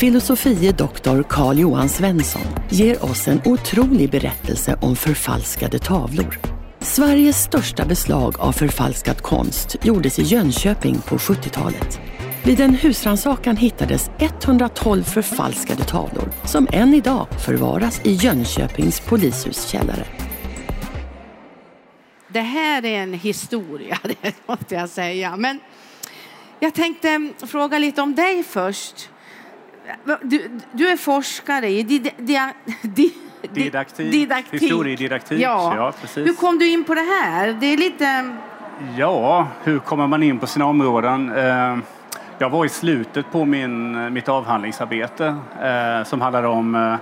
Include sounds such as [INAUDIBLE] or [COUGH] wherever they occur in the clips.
Filosofie doktor Carl Johan Svensson ger oss en otrolig berättelse om förfalskade tavlor. Sveriges största beslag av förfalskad konst gjordes i Jönköping på 70-talet. Vid en husrannsakan hittades 112 förfalskade tavlor som än idag förvaras i Jönköpings polishus källare. Det här är en historia, [LAUGHS] det måste jag säga. Men jag tänkte fråga lite om dig först. Du, du är forskare i di, [LAUGHS] di, di, Didaktik. didaktik. Historiedidaktik. Ja. Ja, precis. Hur kom du in på det här? Det är lite... Ja, hur kommer man in på sina områden? Eh, Jag var i slutet på min, mitt avhandlingsarbete eh, som handlade om eh,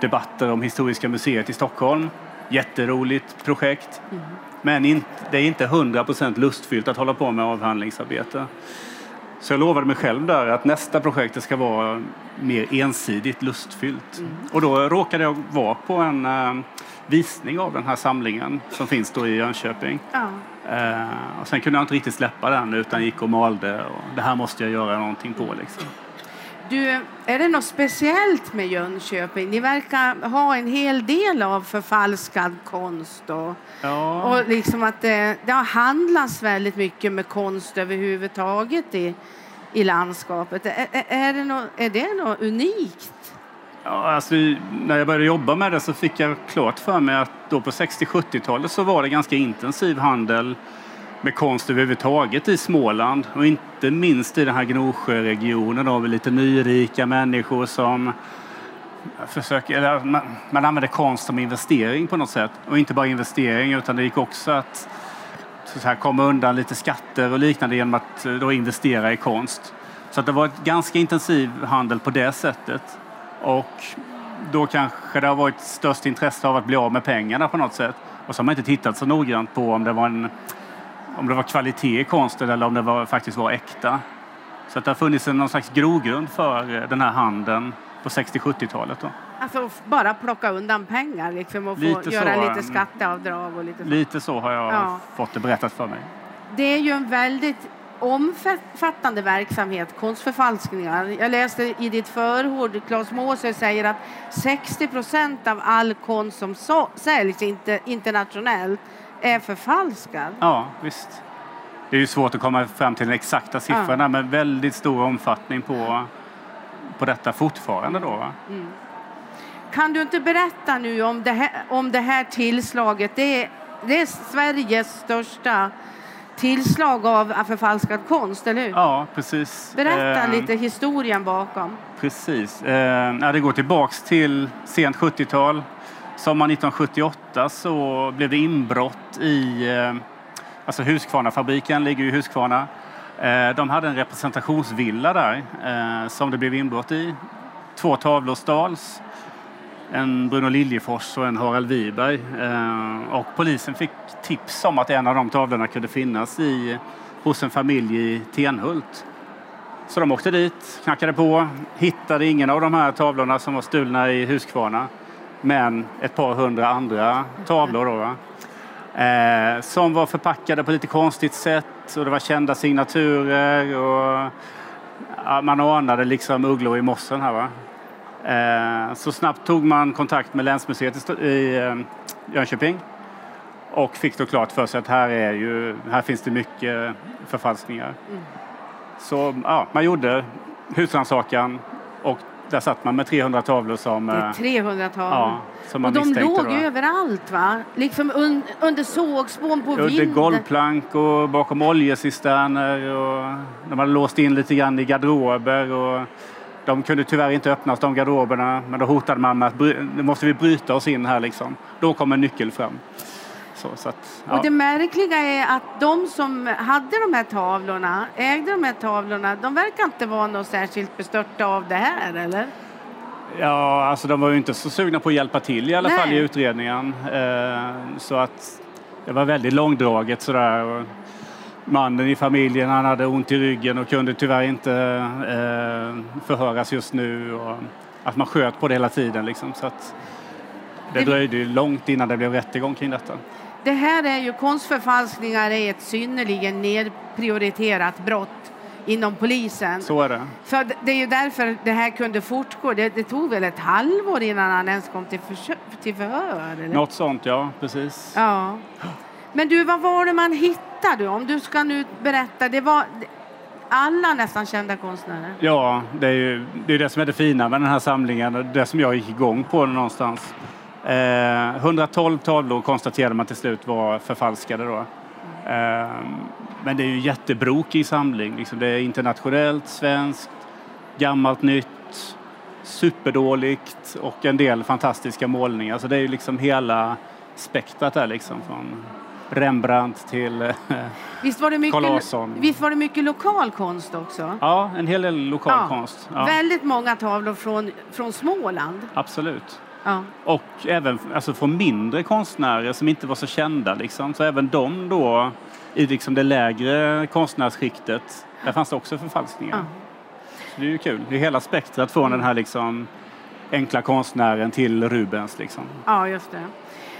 debatter om Historiska museet i Stockholm. Jätteroligt projekt. Men in, det är inte 100% lustfyllt att hålla på med avhandlingsarbete. Så jag lovade mig själv där att nästa projekt ska vara mer ensidigt lustfyllt. Och då råkade jag vara på en eh, visning av den här samlingen som finns då i Jönköping. Ja. Eh, och sen kunde jag inte riktigt släppa den utan gick och malde. Och det här måste jag göra någonting på liksom. Du, är det något speciellt med Jönköping? Ni verkar ha en hel del av förfalskad konst. Och, Ja, och liksom att det, det har handlats väldigt mycket med konst överhuvudtaget i, i landskapet. Är, är, är, det något, är det något unikt? ja, alltså, när jag började jobba med det så fick jag klart för mig att då på 60-70-talet så var det ganska intensiv handel med konst överhuvudtaget i Småland och inte minst i den här Gnosjöregionen har vi lite nyrika människor som försöker, eller man, man använder konst som investering på något sätt och inte bara investering utan det gick också att så här, komma undan lite skatter och liknande genom att eh, då investera i konst. Så att det var ett ganska intensiv handel på det sättet. Och då kanske det har varit störst intresse av att bli av med pengarna på något sätt. Och så har man inte tittat så noggrant på om det var, en, om det var kvalitet i konsten eller om det var, faktiskt var äkta. Så att det har funnits en, någon slags grogrund för eh, den här handeln på 60-70-talet. Då. Alltså bara plocka undan pengar liksom, och få Lite göra så, lite mm. skatteavdrag och lite så. Lite så har jag Ja. fått det berättat för mig. Det är ju en väldigt omfattande verksamhet, konstförfalskningar. Jag läste i ditt förord, Claes Moser säger att 60 procent av all konst som säljs inte, internationellt är förfalskad. Ja, visst. Det är ju svårt att komma fram till den exakta siffrorna men väldigt stor omfattning på, på detta fortfarande då. va? Kan du inte berätta nu om det här, om det här tillslaget? Det är, det är Sveriges största tillslag av förfalskad konst, eller hur? Ja, precis. Berätta Eh, lite historien bakom. Precis. Eh, ja, det går tillbaks till sent 70-tal. Sommaren 1978 så blev det inbrott i... Eh, alltså Huskvarnafabriken, ligger i Huskvarna. Eh, de hade en representationsvilla där eh, som det blev inbrott i. Två tavlor stals. En Bruno Liljefors och en Harald Wiberg. Och polisen fick tips om att en av de tavlorna kunde finnas i, hos en familj i Tenhult. Så de åkte dit, knackade på, hittade ingen av de här tavlorna som var stulna i Huskvarna. Men ett par hundra andra tavlor då. Eh, som var förpackade på lite konstigt sätt och det var kända signaturer och ja, man anade liksom ugglor i mossen här va. Eh, så snabbt tog man kontakt med Länsmuseet i, eh, Jönköping och fick då klart för sig att här, är ju, här finns det mycket förfalskningar. Så ja, man gjorde husrannsakan och där satt man med 300 tavlor som, Det eh, är 300 tavlor. ja, som man och de låg då. överallt, va? Liksom un, under sågspån på Under vinden. golvplank och bakom oljecisterner och de hade låst in lite grann i garderober och de kunde tyvärr inte öppnas de garderoberna men då hotade man med att nu måste vi bryta oss in här liksom. Då kom en nyckel fram. Så, så att, ja. Och det märkliga är att de som hade de här tavlorna, ägde de här tavlorna, de verkar inte vara något särskilt bestörta av det här, eller? Ja, alltså de var ju inte så sugna på att hjälpa till i alla Nej. fall i utredningen. Eh, så att det var väldigt långdraget sådär. Och mannen i familjen han hade ont i ryggen och kunde tyvärr inte eh, förhöras just nu. Och att man sköt på det hela tiden liksom. Så att det Det- dröjde ju långt innan det blev rättegång kring detta. Det här är ju konstförfalskningar är ett synnerligen nedprioriterat brott inom polisen. Så är det. För det- är ju därför det här kunde fortgå. Det, det tog väl ett halvår innan han ens kom till, försö- till förhör? Eller? Något sånt, ja. Precis. Ja. Men du, vad var det man hittade? Om du ska nu berätta. Det var alla nästan kända konstnärer. Ja, det är ju det, är det som är det fina med den här samlingen och det som jag gick igång på någonstans. Eh, 112 tavlor konstaterade man till slut var förfalskade då. Eh, men det är ju jättebrokig samling. Liksom det är internationellt, svenskt, gammalt, nytt, superdåligt och en del fantastiska målningar. Så det är ju liksom hela spektrat där liksom. Från Rembrandt till eh, Visst var det Carl mycket, Larsson. visst var det mycket lokal konst också? ja, en hel del lokal konst. Ja, Väldigt många tavlor från, från Småland. absolut. Ja. Och även alltså, från mindre konstnärer som inte var så kända. Liksom. Så även de då, i liksom det lägre konstnärsskiktet, där fanns det också förfalskningar. Ja. Så det är ju kul. Det är hela spektrat från den här liksom, enkla konstnären till Rubens. Liksom. ja, just det.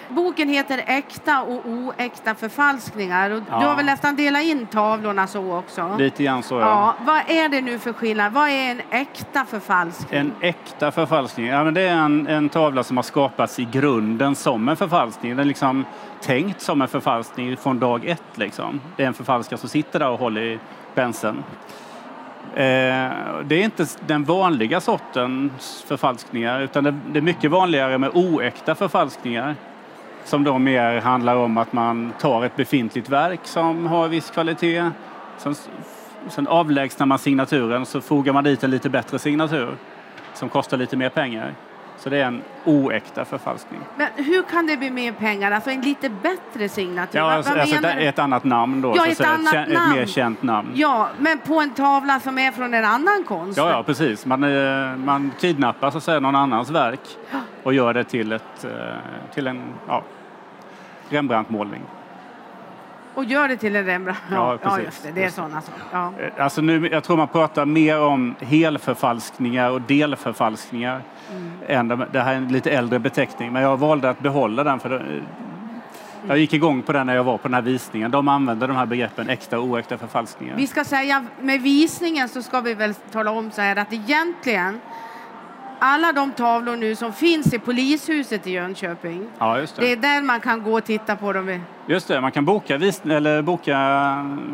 Boken heter Äkta och oäkta förfalskningar. Och Ja. Du har väl nästan delat in tavlorna så också? Lite grann så, ja. Ja, vad är det nu för skillnad? Vad är en äkta förfalskning? En äkta förfalskning, ja, men det är en, en tavla som har skapats i grunden som en förfalskning. Den är liksom tänkt som en förfalskning från dag ett. Liksom. Det är en förfalskare som sitter där och håller i penseln. Eh, det är inte den vanliga sortens förfalskningar utan det, det är mycket vanligare med oäkta förfalskningar. Som då mer handlar om att man tar ett befintligt verk som har viss kvalitet. Sen, sen avlägsnar man signaturen och så fogar man dit en lite bättre signatur som kostar lite mer pengar. Så det är en oäkta förfalskning. Men hur kan det bli mer pengar? Alltså en lite bättre signatur? Ja, alltså, alltså ett, ett annat namn då. Ja, ett annat ett namn. mer känt namn. Ja, men på en tavla som är från en annan konst? Ja, ja, precis. Man, eh, man kidnappar så att säga någon annans verk och gör det till, ett, eh, till en ja, Rembrandt-målning. Och gör det till en Rembrandt? Ja, Ja, precis. just det. Det är sådana saker. Ja. Eh, Alltså nu, jag tror man pratar mer om helförfalskningar och delförfalskningar. Än de, det här är en lite äldre beteckning, men jag valde att behålla den. för det, eh, Jag gick igång på den när jag var på den här visningen. De använder de här begreppen äkta och oäkta förfalskningar. Vi ska säga, med visningen så ska vi väl tala om så här att egentligen alla de tavlor nu som finns i polishuset i Jönköping, Ja, just det. det är där man kan gå och titta på dem. Just det, man kan boka, vis eller boka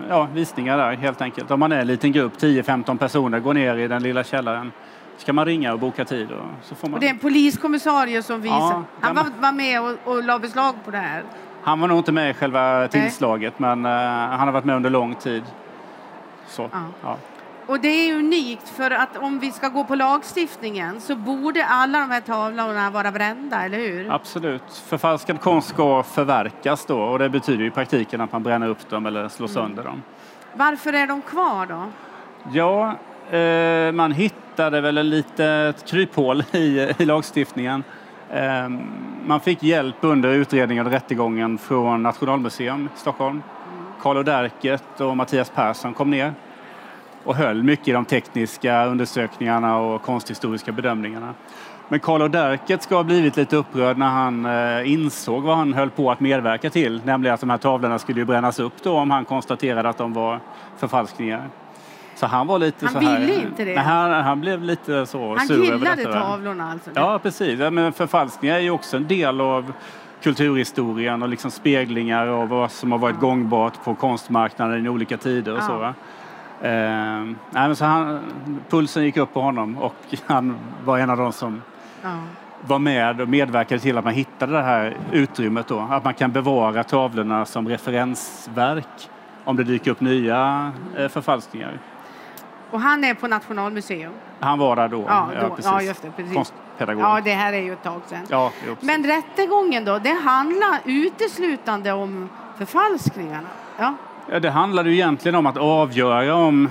ja, visningar där helt enkelt. Om man är en liten grupp, 10-15 personer, går ner i den lilla källaren. Så kan man ringa och boka tid och så får man... Och det är en poliskommissarie som visar. Ja, Han var, var med och, och la beslag på det här. Han var nog inte med i själva tillslaget men eh, han har varit med under lång tid. Så, Ja. ja. Och det är unikt för att om vi ska gå på lagstiftningen så borde alla de här tavlorna vara brända, eller hur? Absolut. Förfalskad konst ska förverkas då och det betyder i praktiken att man bränner upp dem eller slår sönder dem. Varför är de kvar då? Ja, eh, man hittade väl en litet kryphål [LAUGHS] i, i lagstiftningen. Eh, man fick hjälp under utredningen och rättegången från Nationalmuseum i Stockholm. Carl Oderket och Mattias Persson kom ner och höll mycket i de tekniska undersökningarna och konsthistoriska bedömningarna. Men Carl Oderket ska ha blivit lite upprörd när han eh, insåg vad han höll på att medverka till, nämligen att de här tavlorna skulle brännas upp då om han konstaterade att de var förfalskningar. Så han var lite Han så här... ville inte det. Nej, han, han blev lite så Han sur över gillade detta. tavlorna alltså? Ja, precis. Men förfalskningar är ju också en del av kulturhistorien och liksom speglingar av vad som har varit gångbart på konstmarknaden i olika tider och Ja. så. Va? Eh, nej, så han, pulsen gick upp på honom och [LAUGHS] han var en av de som Ja. var med och medverkade till att man hittade det här utrymmet då. Att man kan bevara tavlorna som referensverk om det dyker upp nya eh, förfalskningar. Och han är på Nationalmuseum? Han var där då. Ja, då, ja just det. Precis. Konstpedagog. Ja, det här är ju ett tag sedan. Ja, jo, precis. Men rättegången då, det handlar uteslutande om förfalskningarna? Ja. Ja, det handlade ju egentligen om att avgöra om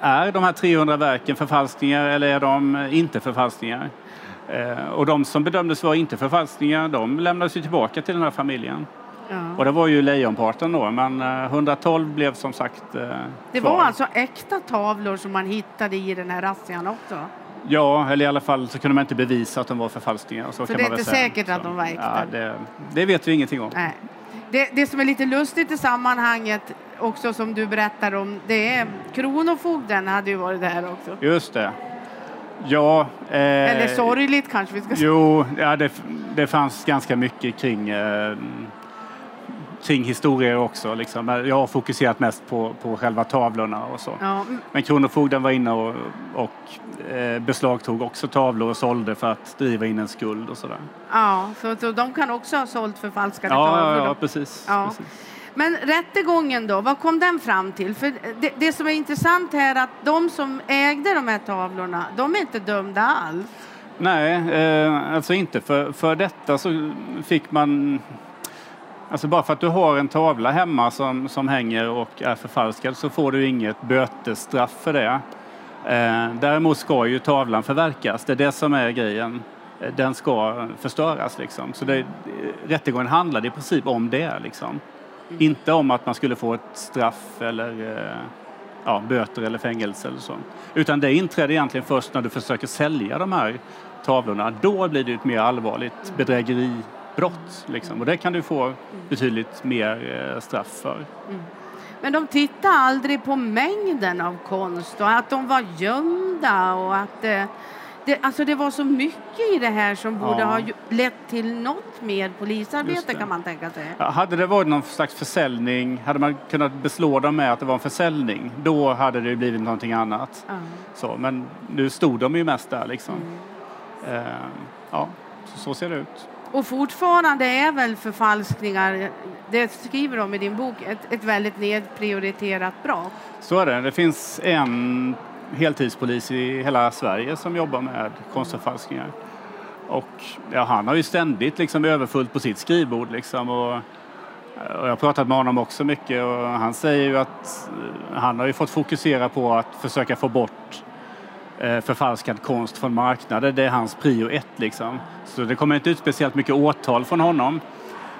är de här 300 verken förfalskningar eller är de inte förfalskningar? Eh, och de som bedömdes vara inte förfalskningar, de lämnades ju tillbaka till den här familjen. Ja. Och det var ju lejonparten då, men 112 eh, blev som sagt eh, Det var kvar. alltså äkta tavlor som man hittade i den här razzian också? Ja, eller i alla fall så kunde man inte bevisa att de var förfalskningar. Så, så det är inte säkert att de var äkta? Ja, det, det, vet vi ingenting om. Nej. Det, det, som är lite lustigt i sammanhanget också som du berättar om, det är Kronofogden hade ju varit där också. Just det. Ja. Eh, Eller sorgligt kanske vi ska säga. Jo, ja, det, det fanns ganska mycket kring eh, kring historier också. Liksom. Jag har fokuserat mest på, på själva tavlorna och så. Ja. Men Kronofogden var inne och, och eh, beslagtog också tavlor och sålde för att driva in en skuld och sådär. Ja, så, så de kan också ha sålt förfalskade ja, tavlor? Ja, precis, ja. precis. Men rättegången då, vad kom den fram till? För det, det, som är intressant här är att de som ägde de här tavlorna, de är inte dömda alls. Nej, eh, alltså inte. För, för detta så fick man Alltså bara för att du har en tavla hemma som, som hänger och är förfalskad så får du inget bötesstraff för det. Eh, däremot ska ju tavlan förverkas, det är det som är grejen. Eh, den ska förstöras liksom. Så det, rättegången handlade i princip om det liksom. Inte om att man skulle få ett straff eller eh, ja, böter eller fängelse eller så. Utan det inträder egentligen först när du försöker sälja de här tavlorna. Då blir det ett mer allvarligt bedrägeri brott. Liksom. Och det kan du få betydligt mer eh, straff för. Mm. Men de tittade aldrig på mängden av konst och att de var gömda och att det, det, alltså det var så mycket i det här som borde ja. ha lett till något mer polisarbete kan man tänka sig. Ja, hade det varit någon slags försäljning, hade man kunnat beslå dem med att det var en försäljning, då hade det blivit någonting annat. Ja. Så, men nu stod de ju mest där liksom. Mm. Uh, ja, så, så ser det ut. Och fortfarande är väl förfalskningar, det skriver de i din bok, ett, ett väldigt nedprioriterat brott? Så är det. Det finns en heltidspolis i hela Sverige som jobbar med konstförfalskningar. Och ja, han har ju ständigt liksom överfullt på sitt skrivbord. Liksom, och, och jag har pratat med honom också mycket och han säger ju att eh, han har ju fått fokusera på att försöka få bort förfalskad konst från marknaden. Det är hans prio ett liksom. Så det kommer inte ut speciellt mycket åtal från honom.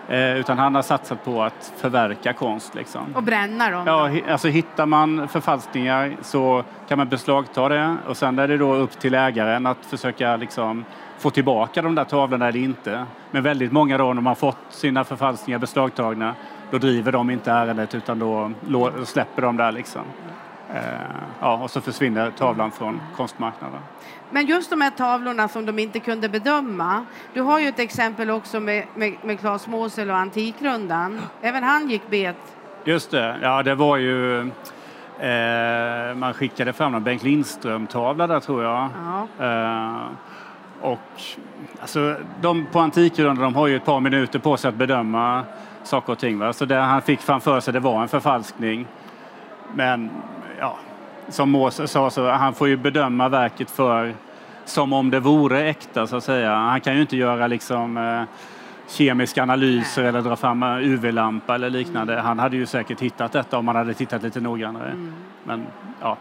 Eh, utan han har satsat på att förverka konst. Liksom. Och bränna dem? Ja, alltså hittar man förfalskningar så kan man beslagta det och sen är det då upp till ägaren att försöka liksom, få tillbaka de där tavlorna eller inte. Men väldigt många då när man fått sina förfalskningar beslagtagna då driver de inte ärendet utan då släpper de där liksom. Eh, ja, och så försvinner tavlan från konstmarknaden. Men just de här tavlorna som de inte kunde bedöma. Du har ju ett exempel också med, med, med Claes Måsel och Antikrundan. Även han gick bet. Just det, ja det var ju eh, man skickade fram en Bengt Lindström-tavla där tror jag. Ja. Eh, och alltså, de på Antikrundan de har ju ett par minuter på sig att bedöma saker och ting. Va? Så det han fick framför sig det var en förfalskning. Men som Moses sa, så han får ju bedöma verket för som om det vore äkta så att säga. Han kan ju inte göra liksom eh, kemiska analyser eller dra fram UV-lampa eller liknande. Mm. Han hade ju säkert hittat detta om han hade tittat lite noggrannare. Mm. Men ja,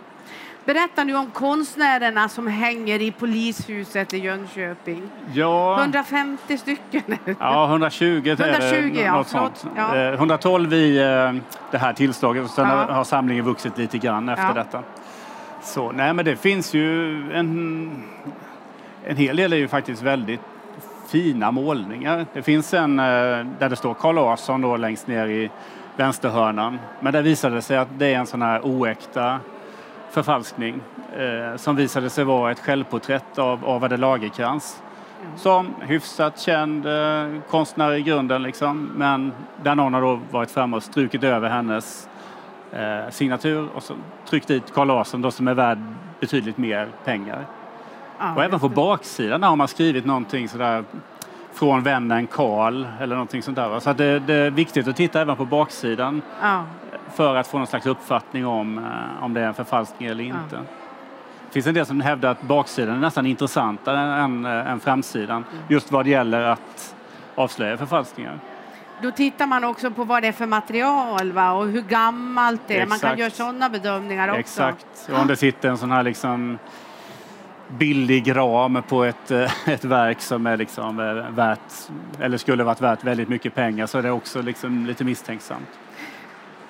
Berätta nu om konstnärerna som hänger i polishuset i Jönköping. Ja. 150 stycken. Ja, 120 är 120, det. Ja, sånt. Ja. 112 eh, i eh, det här tillslaget och sen ja. har samlingen vuxit lite grann efter ja. detta. Så, nej, men det finns ju en, en hel del är ju faktiskt väldigt fina målningar. Det finns en eh, där det står Carl Larsson då längst ner i vänsterhörnan. Men där visade det sig att det är en sån här oäkta förfalskning eh, som visade sig vara ett självporträtt av Ava Lagercrantz mm. som hyfsat känd eh, konstnär i grunden liksom, men där någon har då varit framme och strukit över hennes eh, signatur och så tryckt dit Carl Larsson då som är värd betydligt mer pengar. Ja, och även på baksidan har man skrivit någonting sådär från vännen Karl eller någonting sånt där. Så det, det, är viktigt att titta även på baksidan. Ja för att få någon slags uppfattning om, eh, om det är en förfalskning eller inte. Ja. Det finns en del som hävdar att baksidan är nästan intressantare än, än framsidan mm. just vad det gäller att avslöja förfalskningar. då tittar man också på vad det är för material va? och hur gammalt det är. Man kan Exakt. göra sådana bedömningar också. Exakt. Och om det sitter en sån här liksom billig ram på ett, eh, ett verk som är liksom eh, värt, eller skulle varit värt väldigt mycket pengar så är det också liksom lite misstänksamt.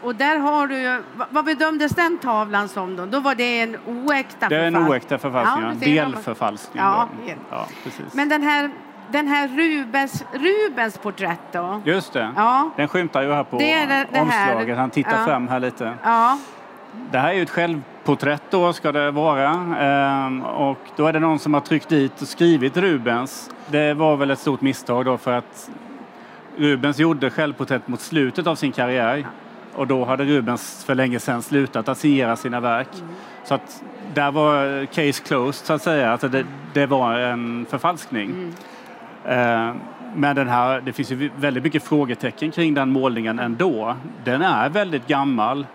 Och där har du vad- bedömdes den tavlan som då? Då var det en oäkta Det är en oäkta förfalskning, Ja, delförfalskning. Ja, ja, precis. Men den här, den här Rubens, Rubens porträtt då? Just det. Ja. Den skymtar ju här på Det det- det här. omslaget. Han tittar Ja. fram här lite. Ja, Det här är ju ett självporträtt då, ska det vara. Ehm, och då är det någon som har tryckt dit och skrivit Rubens. Det var väl ett stort misstag då för att Rubens gjorde självporträtt mot slutet av sin karriär. Och då hade Rubens för länge sedan slutat att signera sina verk. Så att där var case closed så att säga. Alltså det, det var en förfalskning. Eh, Men den här, det finns ju väldigt mycket frågetecken kring den målningen ändå. Den är väldigt gammal.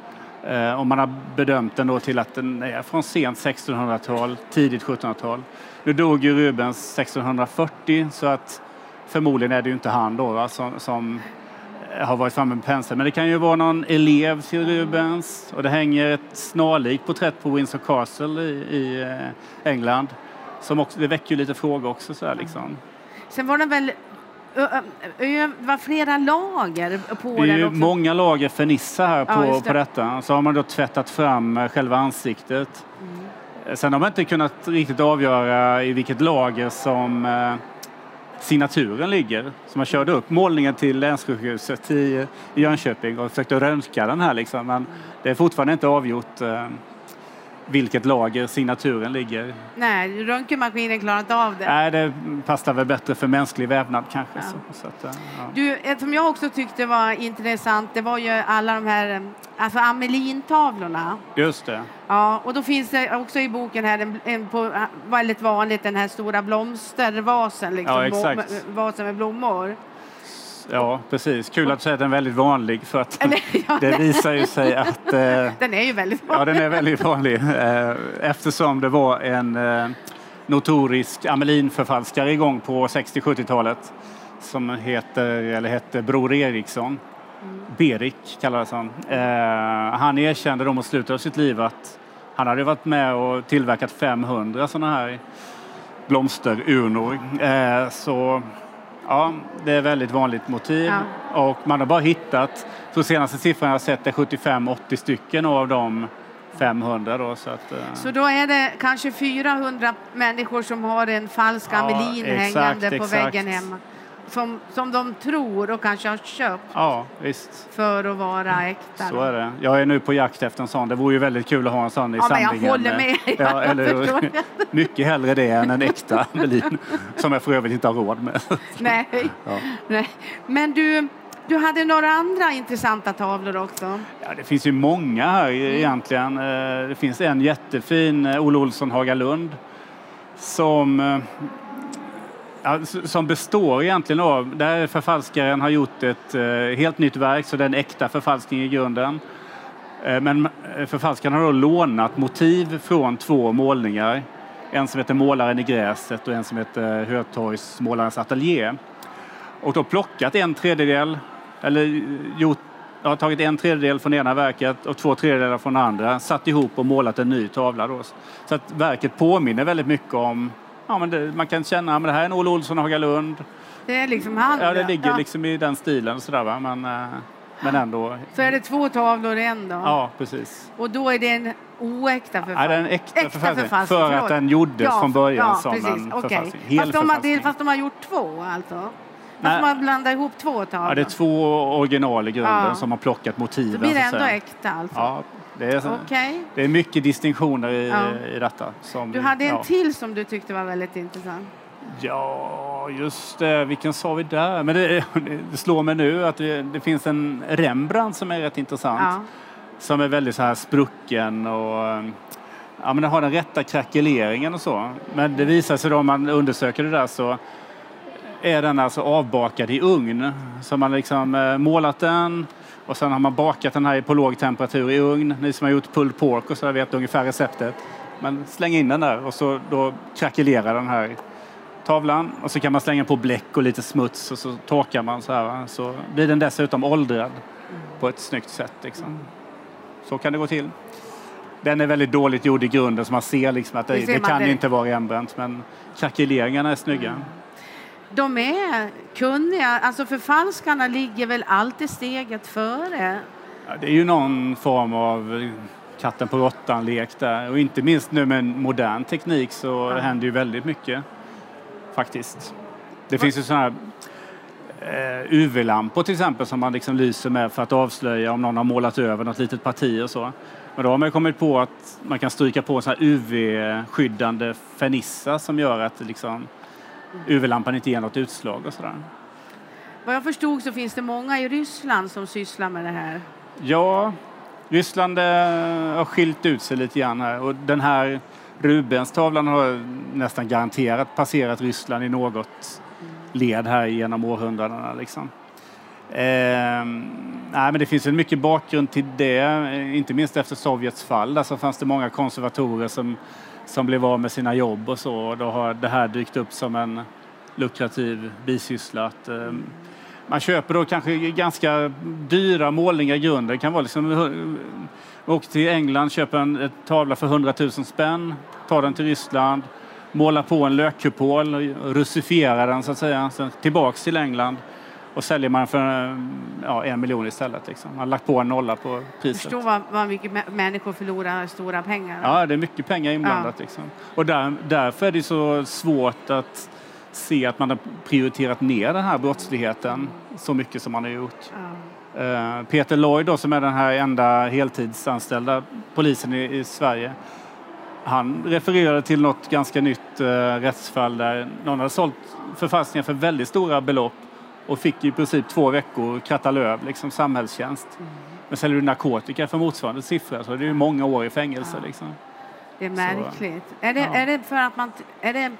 Eh, Om man har bedömt den då till att den är från sent 1600-tal, tidigt 1700-tal. Nu dog ju Rubens 1640 så att förmodligen är det ju inte han då va, som, som har varit framme med pensel. Men det kan ju vara någon elev till Rubens och det hänger ett snarlikt porträtt på Windsor Castle i, i eh, England. Som också, det väcker ju lite frågor också så här liksom. sen var den väl, det var flera lager på Det är den ju också. många lager fernissa här Ja, på, just det. på detta. Så har man då tvättat fram eh, själva ansiktet. Mm. Sen har man inte kunnat riktigt avgöra i vilket lager som eh, signaturen ligger. Så man körde upp målningen till länssjukhuset i, Jönköping och försökte röntga den här liksom. Men det är fortfarande inte avgjort eh, vilket lager signaturen ligger. Nej, röntgenmaskinen klarade inte av det. Nej, det passar väl bättre för mänsklig vävnad kanske. Så, så att, eh, ja. Du, ett som jag också tyckte var intressant, det var ju alla de här eh, alltså Amelintavlorna. Just det. Ja, och då finns det också i boken här en, en på, väldigt vanligt den här stora blomstervasen, liksom, Ja, exakt. vasen med blommor. Ja, precis. Kul att du säger att den är väldigt vanlig för att ja, [LAUGHS] det visar ju sig att eh, Den är ju väldigt ja, vanlig. den är väldigt vanlig eh, eftersom det var en eh, notorisk Amelin-förfalskare igång på 60-70-talet som heter, eller hette Bror Eriksson. Berik kallades han. Eh, han erkände då mot slutet av sitt liv att han hade varit med och tillverkat 500 sådana här blomsterurnor. Så ja, det är väldigt vanligt motiv. Och man har bara hittat, så senaste siffran jag har sett är 75-80 stycken av de 500 då. Så att, eh, Så då är det kanske 400 människor som har en falsk Ja, Amelin exakt, hängande på exakt. väggen hemma. Som, som de tror och kanske har köpt ja, visst. för att vara äkta. Så är det. Jag är nu på jakt efter en sån. Det vore ju väldigt kul att ha en sån i Ja, men jag samlingen. håller med. [LAUGHS] Ja, Jag eller. Mycket hellre det än en äkta Amelin som jag för övrigt inte har råd med. [LAUGHS] Nej. Ja. Nej. Men du, du hade några andra intressanta tavlor också. Ja, det finns ju många här Mm. egentligen. Eh, Det finns en jättefin, eh, Olle Olsson Hagalund, som, eh, som består egentligen av, där förfalskaren har gjort ett eh, helt nytt verk, så det är en äkta förfalskning i grunden. Eh, men eh, förfalskaren har då lånat motiv från två målningar. En som heter Målaren i gräset och en som heter Hötorgs Målarens ateljé. Och då plockat en tredjedel, eller gjort, ja, tagit en tredjedel från ena verket och två tredjedelar från andra, satt ihop och målat en ny tavla. Då. Så att verket påminner väldigt mycket om, ja, men det, man kan känna att det här är en Olle Olsson Hagalund. Det är liksom han. Ja, det ligger Ja. liksom i den stilen sådär va, men, eh, men ändå. Så är det två tavlor i en då? Ja, precis. Och då är det en oäkta förfalskning? Ja, en äkta, förfalskning. förfalskning, För förlåt. att den gjordes från början ja, som precis. en okej. förfalskning. Hel Fast, de har, det- fast de har gjort två alltså? Nej. Fast man blandar ihop två tavlor? Ja, det är två original i grunden Ja. som har plockat motiven. Då blir det så ändå säga. äkta alltså? Ja, det är, Okej. det är mycket distinktioner i, Ja. i detta. Som, Du hade en ja. till som du tyckte var väldigt intressant. Ja, just det. Vilken sa vi där? Men det, [LAUGHS] det slår mig nu att det, det finns en Rembrandt som är rätt intressant. Ja. Som är väldigt så här sprucken och ja, men den har den rätta krackeleringen och så. Men det visar sig då om man undersöker det där så är den alltså avbakad i ugn. Så man liksom eh, målat den och sen har man bakat den här på låg temperatur i ugn. Ni som har gjort pulled pork och så vet ungefär receptet. Man slänger in den där och så då krackelerar den här tavlan och så kan man slänga på bläck och lite smuts och så torkar man så här. Så blir den dessutom åldrad på ett snyggt sätt. Liksom. Så kan det gå till. Den är väldigt dåligt gjord i grunden så man ser liksom att det, Det det kan direkt. inte vara Rembrandt men krackeleringarna är snygga. De är kunniga. Alltså förfalskarna ligger väl alltid steget före. Ja, det är ju någon form av katten på råttan-lek där. Och inte minst nu med modern teknik så Ja. händer ju väldigt mycket faktiskt. Det finns ju sådana här eh, UV-lampor till exempel som man liksom lyser med för att avslöja om någon har målat över något litet parti och så. Men då har man kommit på att man kan stryka på så här UV-skyddande fernissa som gör att liksom UV-lampan inte ger något utslag och sådär. Vad jag förstod så finns det många i Ryssland som sysslar med det här. Ja, Ryssland eh, har skilt ut sig lite grann här och den här Rubens-tavlan har nästan garanterat passerat Ryssland i något led här genom århundradena. Liksom. Ehm, nej, men det finns en mycket bakgrund till det, eh, inte minst efter Sovjets fall. Där så fanns det många konservatorer som, som blev av med sina jobb och så. Och då har det här dykt upp som en lukrativ bisyssla. Att, ehm, man köper då kanske ganska dyra målningar i grunden. Det kan vara liksom, eh, åker till England, köper en ett tavla för 100 000 spänn, tar den till Ryssland, målar på en lökkupol russifierar den så att säga. Sen tillbaks till England och säljer man för ja, en miljon istället. Liksom. Man har lagt på en nolla på priset. Förstå vad, vad mycket mä- människor förlorar stora pengar. Ja, det är mycket pengar inblandat. Liksom. Och där, därför är det så svårt att se att man har prioriterat ner den här brottsligheten så mycket som man har gjort. Ja. Eh, Peter Lloyd då, som är den här enda heltidsanställda polisen i, i Sverige. Han refererade till något ganska nytt eh, rättsfall där någon hade sålt förfalskningar för väldigt stora belopp och fick i princip två veckor kratta löv, liksom samhällstjänst. Men säljer du narkotika för motsvarande siffra så är det ju många år i fängelse. Ja. Liksom. Det är märkligt. Är, det, ja. är det för att man... Är det,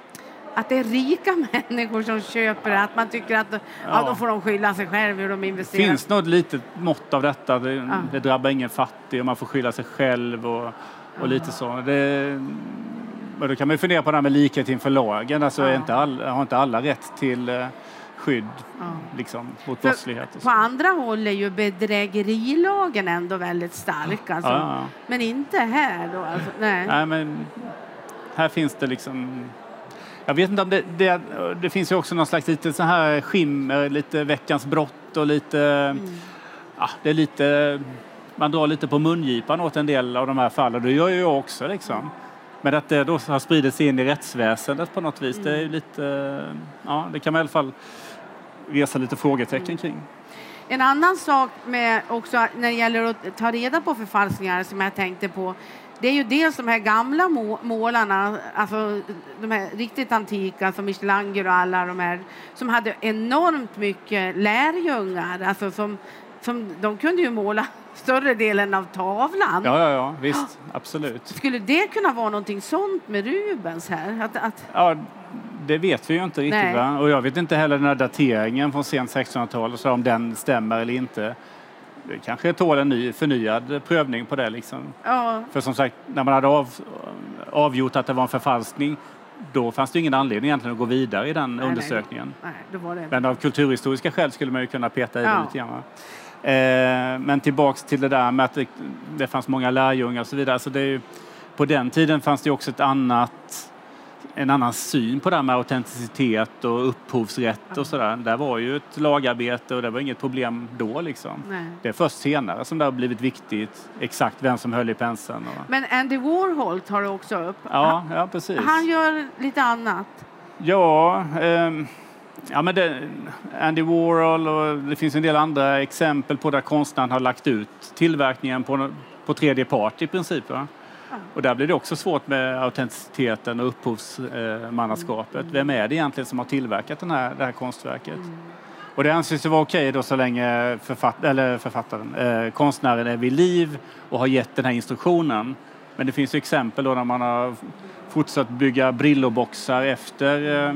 att det är rika [LAUGHS] människor som köper det? Att man tycker att ja. Ja. då får de skylla sig själv hur de investerar? finns något litet mått av detta. Det, Ja. det drabbar ingen fattig och man får skylla sig själv och, och lite så. Det, men då kan man ju fundera på det här med likhet inför lagen. Alltså Ja. inte all, har inte alla rätt till eh, skydd Ja. liksom, mot För brottslighet? På andra håll är ju bedrägerilagen ändå väldigt stark. Alltså. Ja. Men inte här då. Alltså. Nej. Nej, men här finns det liksom... Jag vet inte om det... Det, det finns ju också någon slags lite så här skimmer, lite veckans brott och lite... Mm. Ja, det är lite... Man drar lite på mungipan åt en del av de här fallen. Det gör ju jag också liksom. Men att det då har spridit sig in i rättsväsendet på något vis, det är ju lite... Ja, det kan man i alla fall resa lite frågetecken kring. En annan sak med också när det gäller att ta reda på förfalskningar som jag tänkte på. Det är ju dels de här gamla må- målarna, alltså de här riktigt antika som Michelangelo och alla de här som hade enormt mycket lärjungar. Alltså som, som, de kunde ju måla [LAUGHS] större delen av tavlan. Ja, ja, ja, visst. Absolut. Skulle det kunna vara någonting sånt med Rubens här? Att, att, Ja, det vet vi ju inte riktigt. Nej. Va? Och jag vet inte heller den här dateringen från sent 1600-tal, så om den stämmer eller inte. Det kanske tål en ny, förnyad prövning på det. Liksom. ja, För som sagt, när man hade av, avgjort att det var en förfalskning, då fanns det ingen anledning egentligen att gå vidare i den nej. undersökningen. nej, då var det. Men av kulturhistoriska skäl skulle man ju kunna peta i det Ja. lite grann. Eh, men tillbaks till det där med att det, det fanns många lärjungar och så vidare. Så det ju, på den tiden fanns det också ett annat, en annan syn på det här med autenticitet och upphovsrätt och sådär. Det var ju ett lagarbete och det var inget problem då liksom. Nej. Det är först senare som det har blivit viktigt exakt vem som höll i penseln. Och, Men Andy Warhol tar du också upp. ja, ja, precis. Han gör lite annat. Ja, ehm, ja men det, Andy Warhol och det finns en del andra exempel på där konstnären har lagt ut tillverkningen på, på tredje part i princip. Va? Och där blir det också svårt med autenticiteten och upphovsmannaskapet. Vem är det egentligen som har tillverkat den här, det här konstverket? Och det anses vara okej då så länge författ, eller författaren, eh, konstnären är vid liv och har gett den här instruktionen. Men det finns ju exempel då när man har fortsatt bygga Brilloboxar efter eh,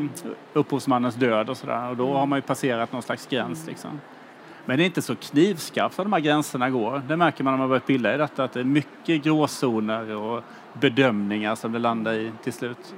upphovsmannens död och sådär. Och då har man ju passerat någon slags gräns liksom. Men det är inte så knivskarpt var de här gränserna går. Det märker man när man börjat pilla i detta att det är mycket gråzoner och bedömningar som det landar i till slut.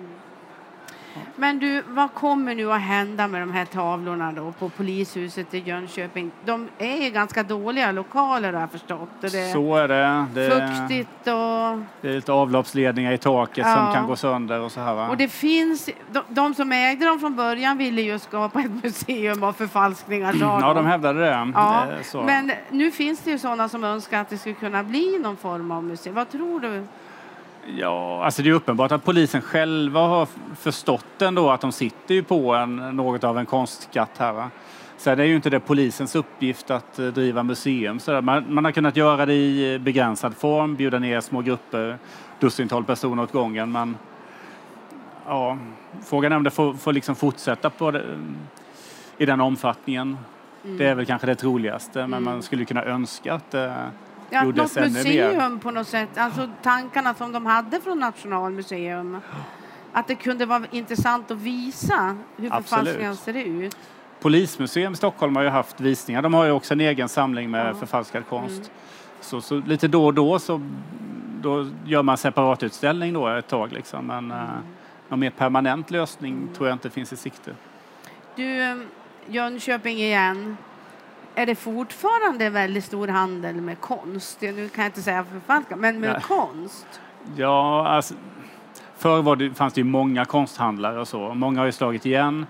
Men du, vad kommer nu att hända med de här tavlorna då på polishuset i Jönköping? De är ju ganska dåliga lokaler har jag förstått. Och det är Så är det. det fuktigt och, Det är lite avloppsledningar i taket Ja. som kan gå sönder och så här. Va? och det finns, de, de som ägde dem från början ville ju skapa ett museum av förfalskningar. Ja, de hävdade det. Ja, så. men nu finns det ju sådana som önskar att det skulle kunna bli någon form av museum. Vad tror du? Ja, alltså det är uppenbart att polisen själva har förstått ändå att de sitter ju på en, något av en konstskatt här. Va? Så det är ju inte det polisens uppgift att eh, driva museum. Så man, man har kunnat göra det i begränsad form, bjuda ner små grupper, dussintal personer åt gången. Men ja, frågan är om det får, får liksom fortsätta på det, i den omfattningen. Det är väl kanske det troligaste, men man skulle kunna önska att det Ja, något gjordes mer. museum på något sätt. Alltså tankarna som de hade från Nationalmuseum. Att det kunde vara intressant att visa hur Absolut. förfalskningarna ser ut. Polismuseum i Stockholm har ju haft visningar. De har ju också en egen samling med förfalskad konst. Så, så lite då och då så då gör man separatutställning då ett tag liksom. Men mm. någon mer permanent lösning tror jag inte finns i sikte. Du, eh, Jönköping igen. Är det fortfarande väldigt stor handel med konst? Nu kan jag inte säga förfalskad, men med Nej. konst? Ja, alltså, förr var det, fanns det ju många konsthandlare och så. Många har ju slagit igen.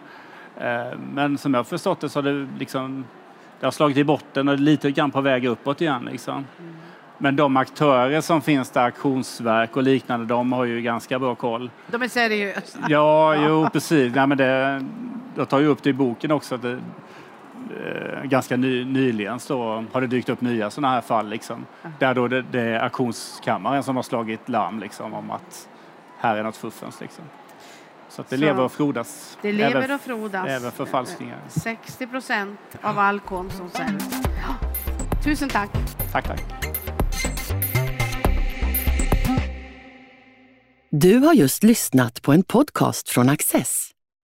Eh, Men som jag har förstått det så har det liksom det har slagit i botten och lite grann på väg uppåt igen. Liksom. Men de aktörer som finns där, auktionsverk och liknande, de har ju ganska bra koll. De är seriösa. Ja, jo precis. Nej, men det, jag tar ju upp det i boken också. Att det, ganska ny, nyligen så har det dykt upp nya sådana här fall. Liksom, där då det, det är auktionskammaren som har slagit larm liksom, om att här är något fuffens. Liksom. Så att det Så lever och frodas. Det lever även, och frodas. även förfalskningar. 60 procent av all konst som säljs. Tusen tack. Tack, tack. Du har just lyssnat på en podcast från Access.